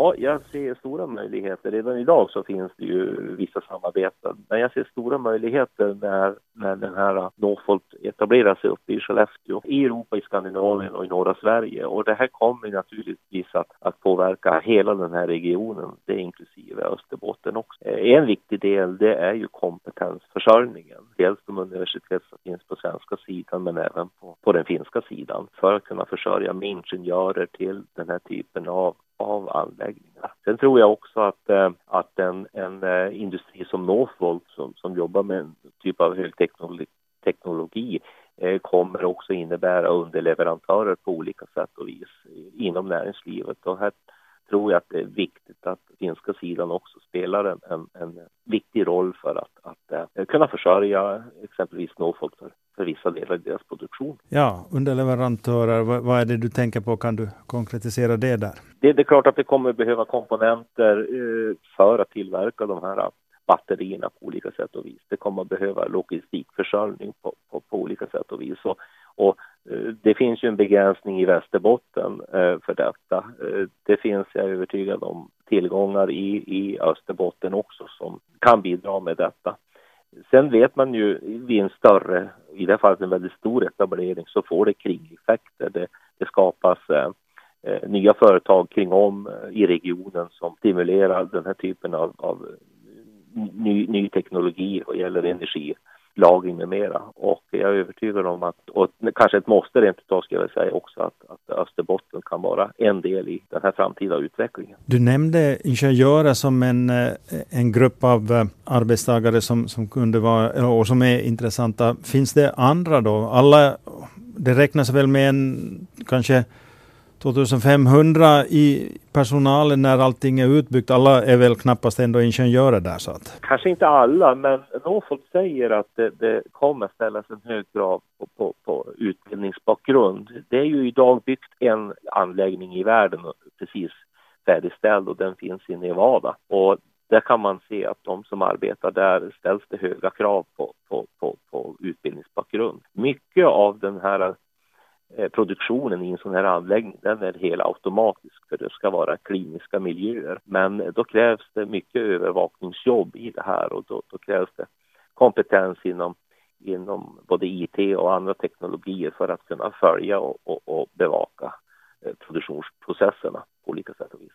Ja, jag ser stora möjligheter. Redan idag så finns det ju vissa samarbeten. Men jag ser stora möjligheter när, när den här Northvolt etablerar sig uppe i Skellefteå, i Europa, i Skandinavien och i norra Sverige. Och det här kommer naturligtvis att, att påverka hela den här regionen, det inklusive Österbotten också. Eh, en viktig del det är ju kompetensförsörjningen. Dels de universitet som finns på svenska sidan men även på, på den finska sidan för att kunna försörja med ingenjörer till den här typen av av anläggningar. Sen tror jag också att, eh, att en, en eh, industri som Northvolt som, som jobbar med en typ av högteknologi teknologi, eh, kommer också innebära underleverantörer på olika sätt och vis inom näringslivet. Och här tror jag att det är viktigt att finska sidan också spelar en, en, en viktig roll för att, att uh, kunna försörja exempelvis Norfolk för, för vissa delar i deras produktion. Ja, underleverantörer, vad, vad, är det du tänker på? Kan du konkretisera det där? Det, det är klart att det kommer behöva komponenter uh, för att tillverka de här batterierna på olika sätt och vis. Det kommer att behöva logistikförsörjning på, på, på olika sätt och vis. Och, och Eh, det finns ju en begränsning i Västerbotten eh, för detta. Eh, det finns, jag är övertygad om, tillgångar i, i Österbotten också som kan bidra med detta. Sen vet man ju vid en större, i det här fallet en väldigt stor etablering, så får det kringeffekter. Det, det skapas eh, eh nya företag kring om eh, i regionen som stimulerar den här typen av, av ny, ny teknologi vad gäller energi lagring med mera. Och jag är övertygad om att, och kanske ett måste rent utav ska jag säga också, att, att Österbotten kan vara en del i den här framtida utvecklingen. Du nämnde ingenjörer som en, en grupp av eh, arbetstagare som, som kunde vara, eh, och som är intressanta. Finns det andra då? Alla, det räknas väl med en kanske 2500 i personalen när allting är utbyggt. Alla är väl knappast ändå ingenjörer där så att. Kanske inte alla, men Norfolk säger att det, det kommer ställas en hög krav på, på, på, utbildningsbakgrund. Det är ju idag byggt en anläggning i världen precis färdigställd och den finns i Nevada. Och där kan man se att de som arbetar där ställs det höga krav på, på, på, på utbildningsbakgrund. Mycket av den här Eh, produktionen i en sån här anläggning den är helt automatisk för det ska vara kliniska miljöer. Men då krävs det mycket övervakningsjobb i det här och då, då krävs det kompetens inom, inom både IT och andra teknologier för att kunna följa och, och, och bevaka eh, produktionsprocesserna på olika sätt och vis.